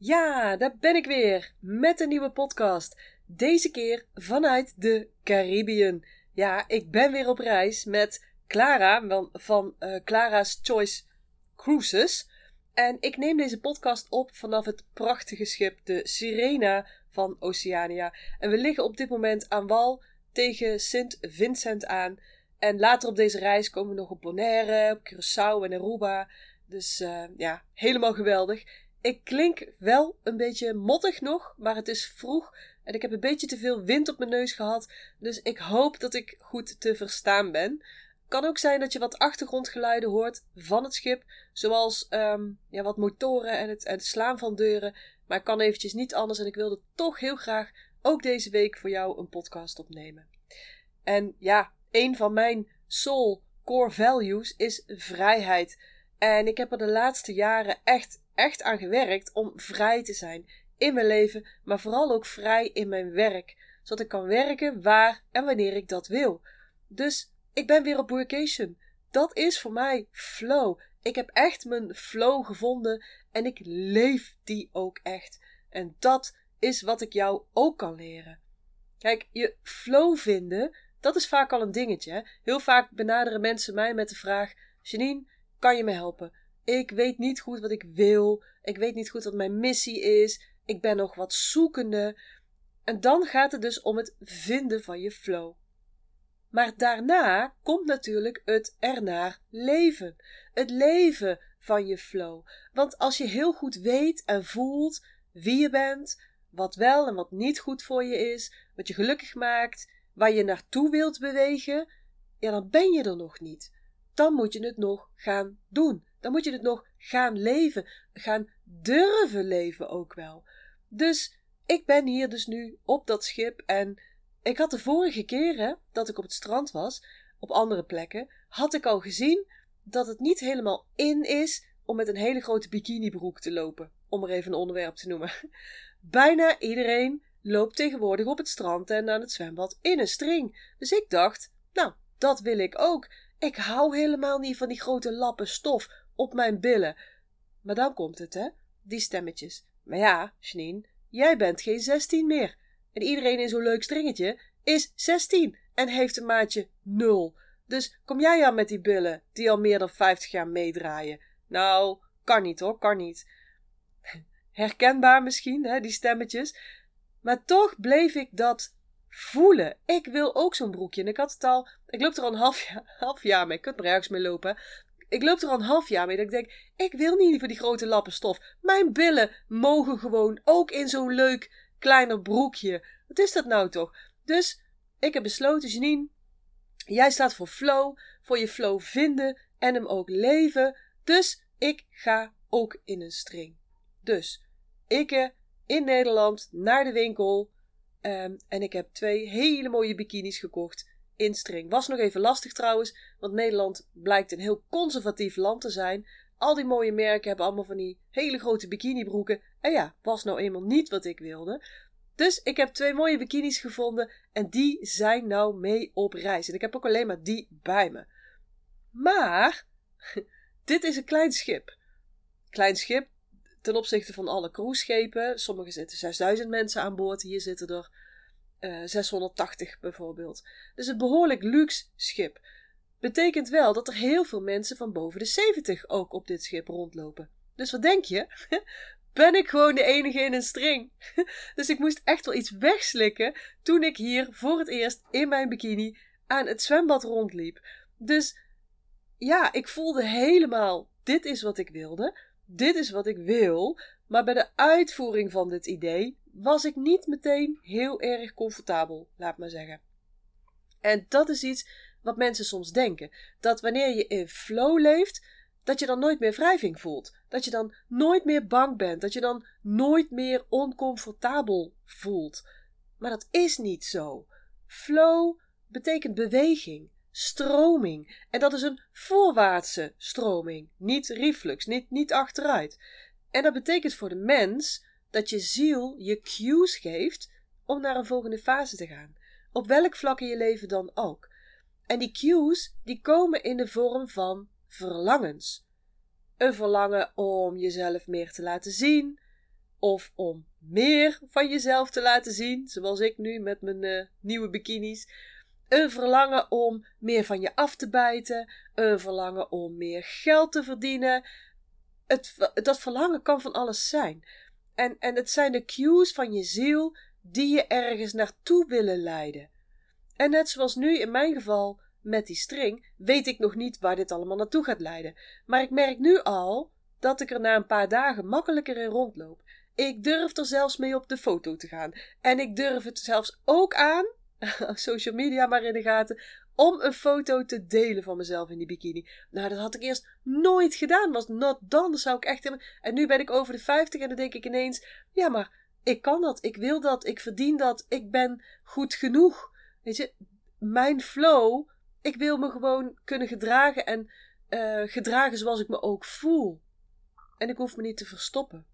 Ja, daar ben ik weer met een nieuwe podcast. Deze keer vanuit de Caribbean. Ja, ik ben weer op reis met Clara van uh, Clara's Choice Cruises. En ik neem deze podcast op vanaf het prachtige schip de Sirena van Oceania. En we liggen op dit moment aan wal tegen Sint Vincent aan. En later op deze reis komen we nog op Bonaire, op Curaçao en Aruba. Dus uh, ja, helemaal geweldig. Ik klink wel een beetje mottig nog, maar het is vroeg en ik heb een beetje te veel wind op mijn neus gehad. Dus ik hoop dat ik goed te verstaan ben. Kan ook zijn dat je wat achtergrondgeluiden hoort van het schip, zoals um, ja, wat motoren en het, het slaan van deuren. Maar ik kan eventjes niet anders en ik wilde toch heel graag ook deze week voor jou een podcast opnemen. En ja, een van mijn soul core values is vrijheid. En ik heb er de laatste jaren echt, echt aan gewerkt om vrij te zijn in mijn leven, maar vooral ook vrij in mijn werk. Zodat ik kan werken waar en wanneer ik dat wil. Dus ik ben weer op workation. Dat is voor mij flow. Ik heb echt mijn flow gevonden en ik leef die ook echt. En dat is wat ik jou ook kan leren. Kijk, je flow vinden, dat is vaak al een dingetje. Heel vaak benaderen mensen mij met de vraag: Janine, kan je me helpen? Ik weet niet goed wat ik wil. Ik weet niet goed wat mijn missie is. Ik ben nog wat zoekende. En dan gaat het dus om het vinden van je flow. Maar daarna komt natuurlijk het ernaar leven. Het leven van je flow. Want als je heel goed weet en voelt wie je bent, wat wel en wat niet goed voor je is, wat je gelukkig maakt, waar je naartoe wilt bewegen, ja, dan ben je er nog niet dan moet je het nog gaan doen. Dan moet je het nog gaan leven. Gaan durven leven ook wel. Dus ik ben hier dus nu op dat schip en ik had de vorige keren dat ik op het strand was, op andere plekken, had ik al gezien dat het niet helemaal in is om met een hele grote bikinibroek te lopen, om er even een onderwerp te noemen. Bijna iedereen loopt tegenwoordig op het strand en aan het zwembad in een string. Dus ik dacht, nou, dat wil ik ook. Ik hou helemaal niet van die grote lappen stof op mijn billen. Maar dan komt het, hè? Die stemmetjes. Maar ja, Janine, jij bent geen zestien meer. En iedereen in zo'n leuk stringetje is zestien en heeft een maatje nul. Dus kom jij aan met die billen die al meer dan vijftig jaar meedraaien. Nou, kan niet hoor, kan niet. Herkenbaar misschien, hè, die stemmetjes. Maar toch bleef ik dat voelen. Ik wil ook zo'n broekje. En ik had het al, ik loop er al een half jaar, half jaar mee. Ik kan er ergens mee lopen. Ik loop er al een half jaar mee. Dat ik denk, ik wil niet voor die grote lappen stof. Mijn billen mogen gewoon ook in zo'n leuk kleiner broekje. Wat is dat nou toch? Dus ik heb besloten, Janine, jij staat voor flow, voor je flow vinden en hem ook leven. Dus ik ga ook in een string. Dus ik in Nederland naar de winkel Ehm, en ik heb twee hele mooie bikinis gekocht in string. Was nog even lastig trouwens, want Nederland blijkt een heel conservatief land te zijn. Al die mooie merken hebben allemaal van die hele grote bikinibroeken. En ja, was nou eenmaal niet wat ik wilde. Dus ik heb twee mooie bikinis gevonden en die zijn nou mee op reis. En ik heb ook alleen maar die bij me. Maar dit is een klein schip. Klein schip, ten opzichte van alle cruiseschepen. Sommige zitten 6000 mensen aan boord, hier zitten er uh, eh, 680 bijvoorbeeld. Dus een behoorlijk luxe schip. Betekent wel dat er heel veel mensen van boven de 70 ook op dit schip rondlopen. Dus wat denk je? ben ik gewoon de enige in een string. dus ik moest echt wel iets wegslikken toen ik hier voor het eerst in mijn bikini aan het zwembad rondliep. Dus ja, ik voelde helemaal: dit is wat ik wilde dit is wat ik wil, maar bij de uitvoering van dit idee was ik niet meteen heel erg comfortabel, laat maar zeggen. En dat is iets wat mensen soms denken: dat wanneer je in flow leeft, dat je dan nooit meer wrijving voelt. Dat je dan nooit meer bang bent. Dat je dan nooit meer oncomfortabel voelt. Maar dat is niet zo. Flow betekent beweging stroming. En dat is een voorwaartse stroming, niet reflux, niet, niet achteruit. En dat betekent voor de mens dat je ziel je cues geeft om naar een volgende fase te gaan. Op welk vlak in je leven dan ook. En die cues die komen in de vorm van verlangens. Een verlangen om jezelf meer te laten zien, of om meer van jezelf te laten zien, zoals ik nu met mijn uh, nieuwe bikinis. Een verlangen om meer van je af te bijten, een verlangen om meer geld te verdienen. Het, dat verlangen kan van alles zijn. En, en het zijn de cues van je ziel die je ergens naartoe willen leiden. En net zoals nu in mijn geval met die string, weet ik nog niet waar dit allemaal naartoe gaat leiden. Maar ik merk nu al dat ik er na een paar dagen makkelijker in rondloop. Ik durf er zelfs mee op de foto te gaan. En ik durf het zelfs ook aan, social media maar in de gaten, om een foto te delen van mezelf in die bikini. Nou, dat had ik eerst nooit gedaan. Was not dan zou ik echt hebben. En nu ben ik over de 50 en dan denk ik ineens: ja, maar ik kan dat, ik wil dat, ik verdien dat, ik ben goed genoeg. Weet je, mijn flow, ik wil me gewoon kunnen gedragen en uh, gedragen zoals ik me ook voel. En ik hoef me niet te verstoppen.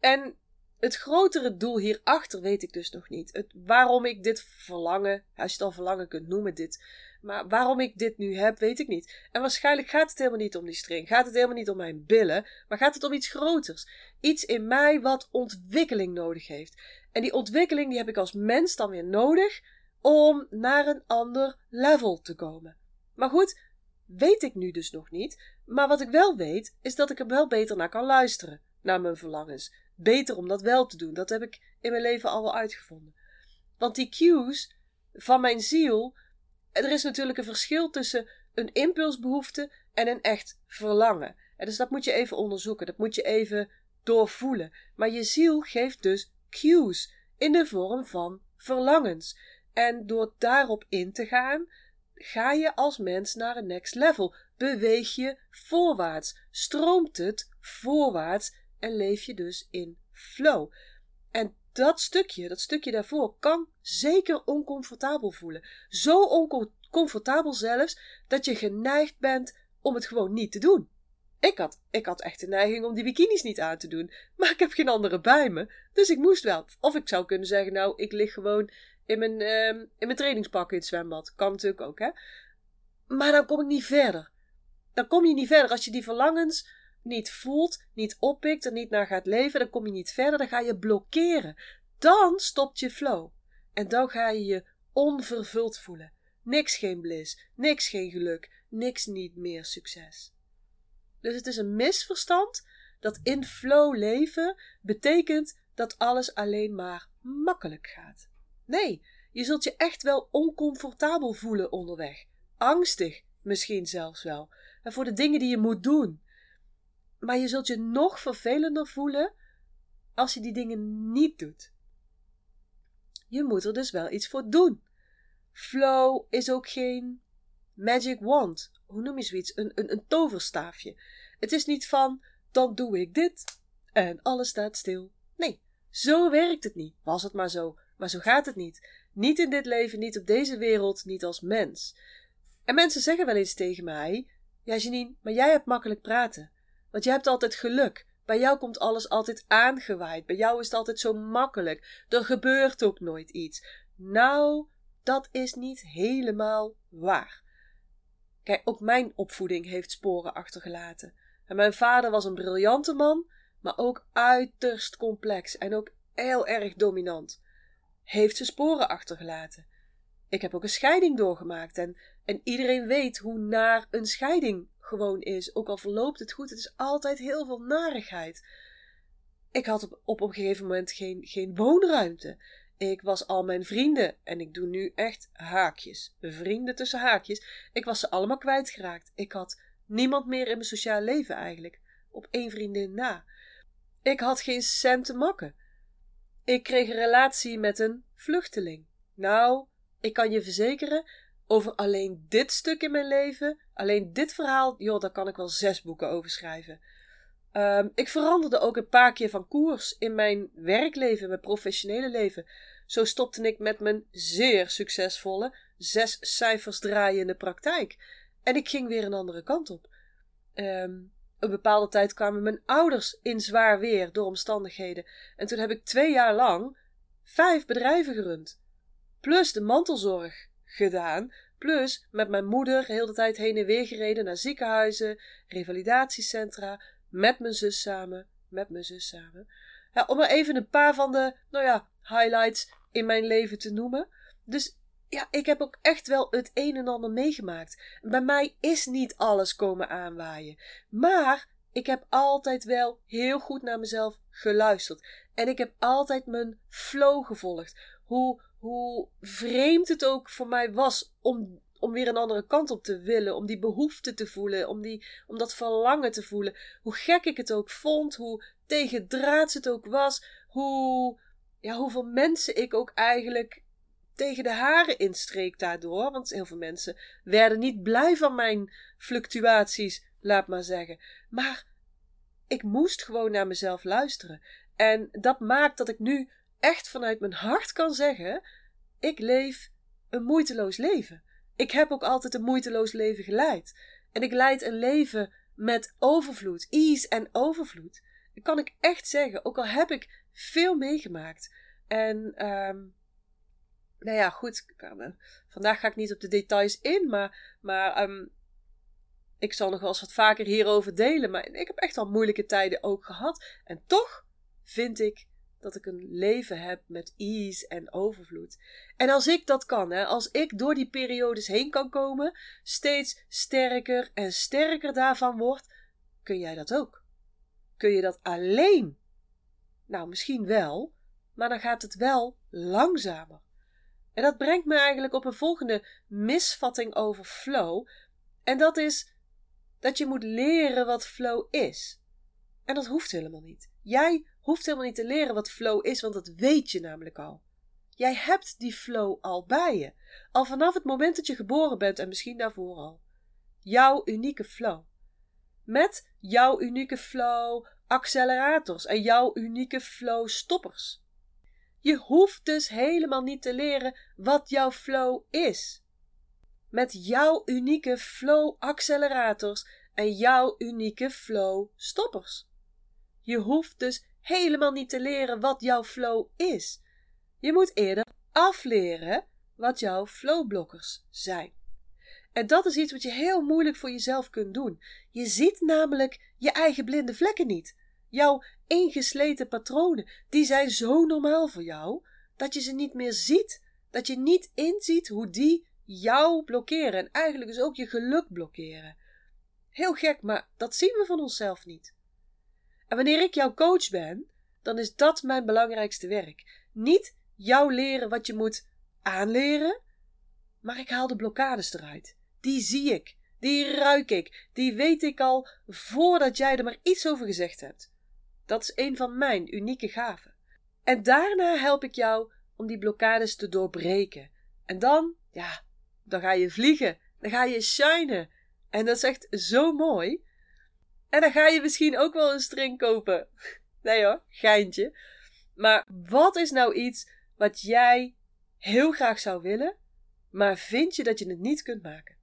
En het grotere doel hierachter weet ik dus nog niet. Het, waarom ik dit verlangen, als je het al verlangen kunt noemen, dit. Maar waarom ik dit nu heb, weet ik niet. En waarschijnlijk gaat het helemaal niet om die string. Gaat het helemaal niet om mijn billen. Maar gaat het om iets groters. Iets in mij wat ontwikkeling nodig heeft. En die ontwikkeling die heb ik als mens dan weer nodig om naar een ander level te komen. Maar goed, weet ik nu dus nog niet. Maar wat ik wel weet, is dat ik er wel beter naar kan luisteren. Naar mijn verlangens beter om dat wel te doen. Dat heb ik in mijn leven al wel uitgevonden. Want die cues van mijn ziel, er is natuurlijk een verschil tussen een impulsbehoefte en een echt verlangen. En dus dat moet je even onderzoeken, dat moet je even doorvoelen. Maar je ziel geeft dus cues in de vorm van verlangens. En door daarop in te gaan, ga je als mens naar een next level. Beweeg je voorwaarts. Stroomt het voorwaarts en leef je dus in flow. En dat stukje, dat stukje daarvoor, kan zeker oncomfortabel voelen. Zo oncomfortabel zelfs dat je geneigd bent om het gewoon niet te doen. Ik had, ik had echt de neiging om die bikinis niet aan te doen, maar ik heb geen andere bij me, dus ik moest wel. Of ik zou kunnen zeggen, nou, ik lig gewoon in mijn, uh, in mijn trainingspak in het zwembad. Kan natuurlijk ook, hè. Maar dan kom ik niet verder. Dan kom je niet verder als je die verlangens niet voelt, niet oppikt, er niet naar gaat leven, dan kom je niet verder, dan ga je blokkeren. Dan stopt je flow. En dan ga je je onvervuld voelen. Niks geen bliss, niks geen geluk, niks niet meer succes. Dus het is een misverstand dat in flow leven betekent dat alles alleen maar makkelijk gaat. Nee, je zult je echt wel oncomfortabel voelen onderweg. Angstig misschien zelfs wel. En voor de dingen die je moet doen. Maar je zult je nog vervelender voelen als je die dingen niet doet. Je moet er dus wel iets voor doen. Flow is ook geen magic wand. Hoe noem je zoiets? Een, een, een toverstaafje. Het is niet van, dan doe ik dit en alles staat stil. Nee, zo werkt het niet. Was het maar zo. Maar zo gaat het niet. Niet in dit leven, niet op deze wereld, niet als mens. En mensen zeggen wel eens tegen mij: Ja, Janine, maar jij hebt makkelijk praten. Want je hebt altijd geluk. Bij jou komt alles altijd aangewaaid. Bij jou is het altijd zo makkelijk. Er gebeurt ook nooit iets. Nou, dat is niet helemaal waar. Kijk, ook mijn opvoeding heeft sporen achtergelaten. En mijn vader was een briljante man, maar ook uiterst complex en ook heel erg dominant. Heeft zijn sporen achtergelaten. Ik heb ook een scheiding doorgemaakt en, en iedereen weet hoe naar een scheiding gewoon is. Ook al verloopt het goed, het is altijd heel veel narigheid. Ik had op, op een gegeven moment geen, geen woonruimte. Ik was al mijn vrienden, en ik doe nu echt haakjes, vrienden tussen haakjes. Ik was ze allemaal kwijtgeraakt. Ik had niemand meer in mijn sociaal leven eigenlijk, op één vriendin na. Ik had geen cent te makken. Ik kreeg een relatie met een vluchteling. Nou, ik kan je verzekeren, over alleen dit stuk in mijn leven, alleen dit verhaal, joh, daar kan ik wel zes boeken over schrijven. Um, ik veranderde ook een paar keer van koers in mijn werkleven, mijn professionele leven. Zo stopte ik met mijn zeer succesvolle zes cijfers draaiende praktijk. En ik ging weer een andere kant op. Um, een bepaalde tijd kwamen mijn ouders in zwaar weer door omstandigheden. En toen heb ik twee jaar lang vijf bedrijven gerund. Plus de mantelzorg gedaan. Plus met mijn moeder heel de tijd heen en weer gereden naar ziekenhuizen, revalidatiecentra, met mijn zus samen, met mijn zus samen. Ja, om maar even een paar van de, nou ja, highlights in mijn leven te noemen. Dus ja, ik heb ook echt wel het een en ander meegemaakt. Bij mij is niet alles komen aanwaaien. Maar ik heb altijd wel heel goed naar mezelf geluisterd. En ik heb altijd mijn flow gevolgd. Hoe, hoe vreemd het ook voor mij was om, om weer een andere kant op te willen. Om die behoefte te voelen. Om, die, om dat verlangen te voelen. Hoe gek ik het ook vond. Hoe tegendraads het ook was. Hoe, ja, hoeveel mensen ik ook eigenlijk tegen de haren instreek daardoor. Want heel veel mensen werden niet blij van mijn fluctuaties, laat maar zeggen. Maar ik moest gewoon naar mezelf luisteren. En dat maakt dat ik nu echt vanuit mijn hart kan zeggen: ik leef een moeiteloos leven. Ik heb ook altijd een moeiteloos leven geleid. En ik leid een leven met overvloed, ease en overvloed. Dat kan ik echt zeggen, ook al heb ik veel meegemaakt. En um, nou ja, goed. Vandaag ga ik niet op de details in, maar, maar um, ik zal nog wel eens wat vaker hierover delen. Maar ik heb echt al moeilijke tijden ook gehad. En toch vind ik dat ik een leven heb met ease en overvloed. En als ik dat kan, hè, als ik door die periodes heen kan komen, steeds sterker en sterker daarvan word, kun jij dat ook. Kun je dat alleen? Nou, misschien wel, maar dan gaat het wel langzamer. En dat brengt me eigenlijk op een volgende misvatting over flow. En dat is dat je moet leren wat flow is. En dat hoeft helemaal niet. Jij hoeft helemaal niet te leren wat flow is, want dat weet je namelijk al. Jij hebt die flow al bij je. Al vanaf het moment dat je geboren bent en misschien daarvoor al. Jouw unieke flow. Met jouw unieke flow accelerators en jouw unieke flow stoppers. Je hoeft dus helemaal niet te leren wat jouw flow is. Met jouw unieke flow accelerators en jouw unieke flow stoppers. Je hoeft dus helemaal niet te leren wat jouw flow is. Je moet eerder afleren wat jouw flowblokkers zijn. En dat is iets wat je heel moeilijk voor jezelf kunt doen. Je ziet namelijk je eigen blinde vlekken niet. Jouw ingesleten patronen, die zijn zo normaal voor jou dat je ze niet meer ziet. Dat je niet inziet hoe die jou blokkeren en eigenlijk dus ook je geluk blokkeren. Heel gek, maar dat zien we van onszelf niet. En wanneer ik jouw coach ben, dan is dat mijn belangrijkste werk. Niet jou leren wat je moet aanleren, maar ik haal de blokkades eruit. Die zie ik, die ruik ik, die weet ik al voordat jij er maar iets over gezegd hebt. Dat is een van mijn unieke gaven. En daarna help ik jou om die blokkades te doorbreken. En dan, ja, dan ga je vliegen. Dan ga je shinen. En dat is echt zo mooi. En dan ga je misschien ook wel een string kopen. Nee hoor, geintje. Maar wat is nou iets wat jij heel graag zou willen, maar vind je dat je het niet kunt maken?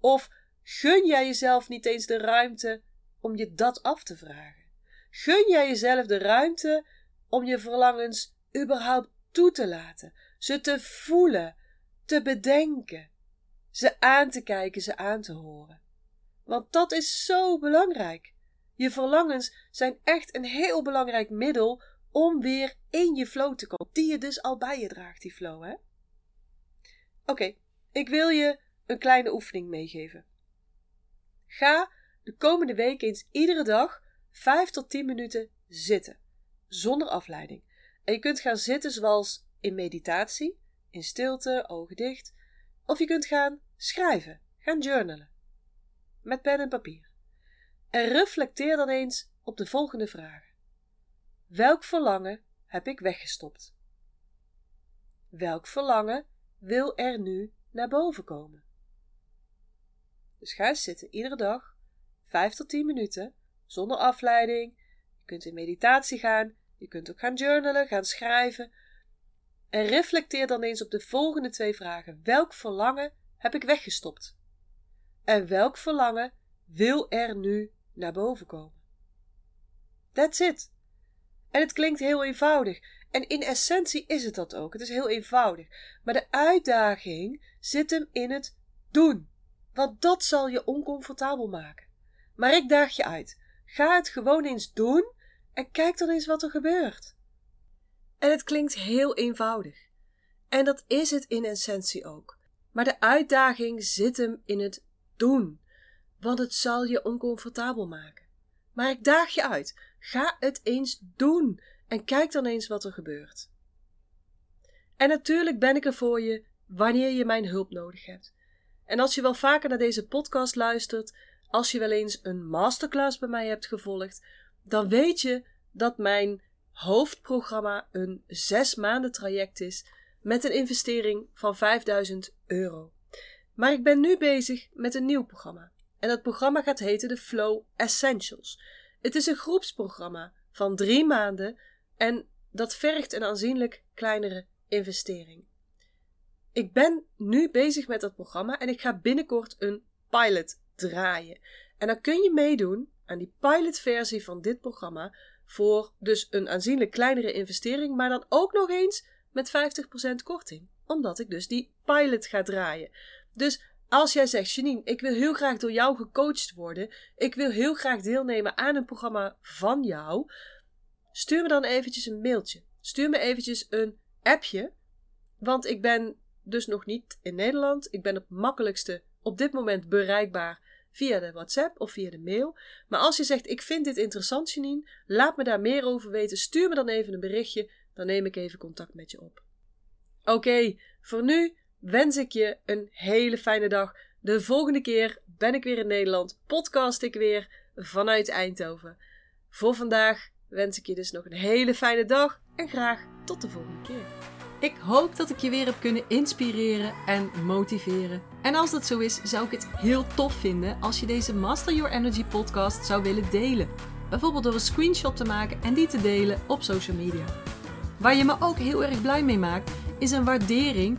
Of gun jij jezelf niet eens de ruimte om je dat af te vragen? Gun jij jezelf de ruimte om je verlangens überhaupt toe te laten, ze te voelen, te bedenken, ze aan te kijken, ze aan te horen. Want dat is zo belangrijk. Je verlangens zijn echt een heel belangrijk middel om weer in je flow te komen, die je dus al bij je draagt, die flow, hè? Oké, ik wil je een kleine oefening meegeven. Ga de komende week eens iedere dag 5 tot 10 minuten zitten, zonder afleiding. En je kunt gaan zitten zoals in meditatie, in stilte, ogen dicht, of je kunt gaan schrijven, gaan journalen, met pen en papier. En reflecteer dan eens op de volgende vragen. Welk verlangen heb ik weggestopt? Welk verlangen wil er nu naar boven komen? Dus ga eens zitten iedere dag, 5 tot 10 minuten, zonder afleiding. Je kunt in meditatie gaan. Je kunt ook gaan journalen, gaan schrijven. En reflecteer dan eens op de volgende twee vragen. Welk verlangen heb ik weggestopt? En welk verlangen wil er nu naar boven komen? That's it. En het klinkt heel eenvoudig. En in essentie is het dat ook. Het is heel eenvoudig. Maar de uitdaging zit hem in het doen. Want dat zal je oncomfortabel maken. Maar ik daag je uit. Ga het gewoon eens doen en kijk dan eens wat er gebeurt. En het klinkt heel eenvoudig. En dat is het in essentie ook. Maar de uitdaging zit hem in het doen, want het zal je oncomfortabel maken. Maar ik daag je uit. Ga het eens doen en kijk dan eens wat er gebeurt. En natuurlijk ben ik er voor je wanneer je mijn hulp nodig hebt. En als je wel vaker naar deze podcast luistert, als je wel eens een masterclass bij mij hebt gevolgd, dan weet je dat mijn hoofdprogramma een zes maanden traject is met een investering van 5000 euro. Maar ik ben nu bezig met een nieuw programma. En dat programma gaat heten de Flow Essentials. Het is een groepsprogramma van drie maanden en dat vergt een aanzienlijk kleinere investering. Ik ben nu bezig met dat programma en ik ga binnenkort een pilot draaien. En dan kun je meedoen aan die pilotversie van dit programma voor dus een aanzienlijk kleinere investering, maar dan ook nog eens met 50% korting. Omdat ik dus die pilot ga draaien. Dus als jij zegt, Janine, ik wil heel graag door jou gecoacht worden, ik wil heel graag deelnemen aan een programma van jou, stuur me dan eventjes een mailtje. Stuur me eventjes een appje, want ik ben dus nog niet in Nederland. Ik ben het makkelijkste op dit moment bereikbaar via de WhatsApp of via de mail. Maar als je zegt: Ik vind dit interessant, Janine, laat me daar meer over weten. Stuur me dan even een berichtje, dan neem ik even contact met je op. Oké, voor nu wens ik je een hele fijne dag. De volgende keer ben ik weer in Nederland, podcast ik weer vanuit Eindhoven. Voor vandaag wens ik je dus nog een hele fijne dag en graag tot de volgende keer. Ik hoop dat ik je weer heb kunnen inspireren en motiveren. En als dat zo is, zou ik het heel tof vinden als je deze Master Your Energy podcast zou willen delen. Bijvoorbeeld door een screenshot te maken en die te delen op social media. Waar je me ook heel erg blij mee maakt, is een waardering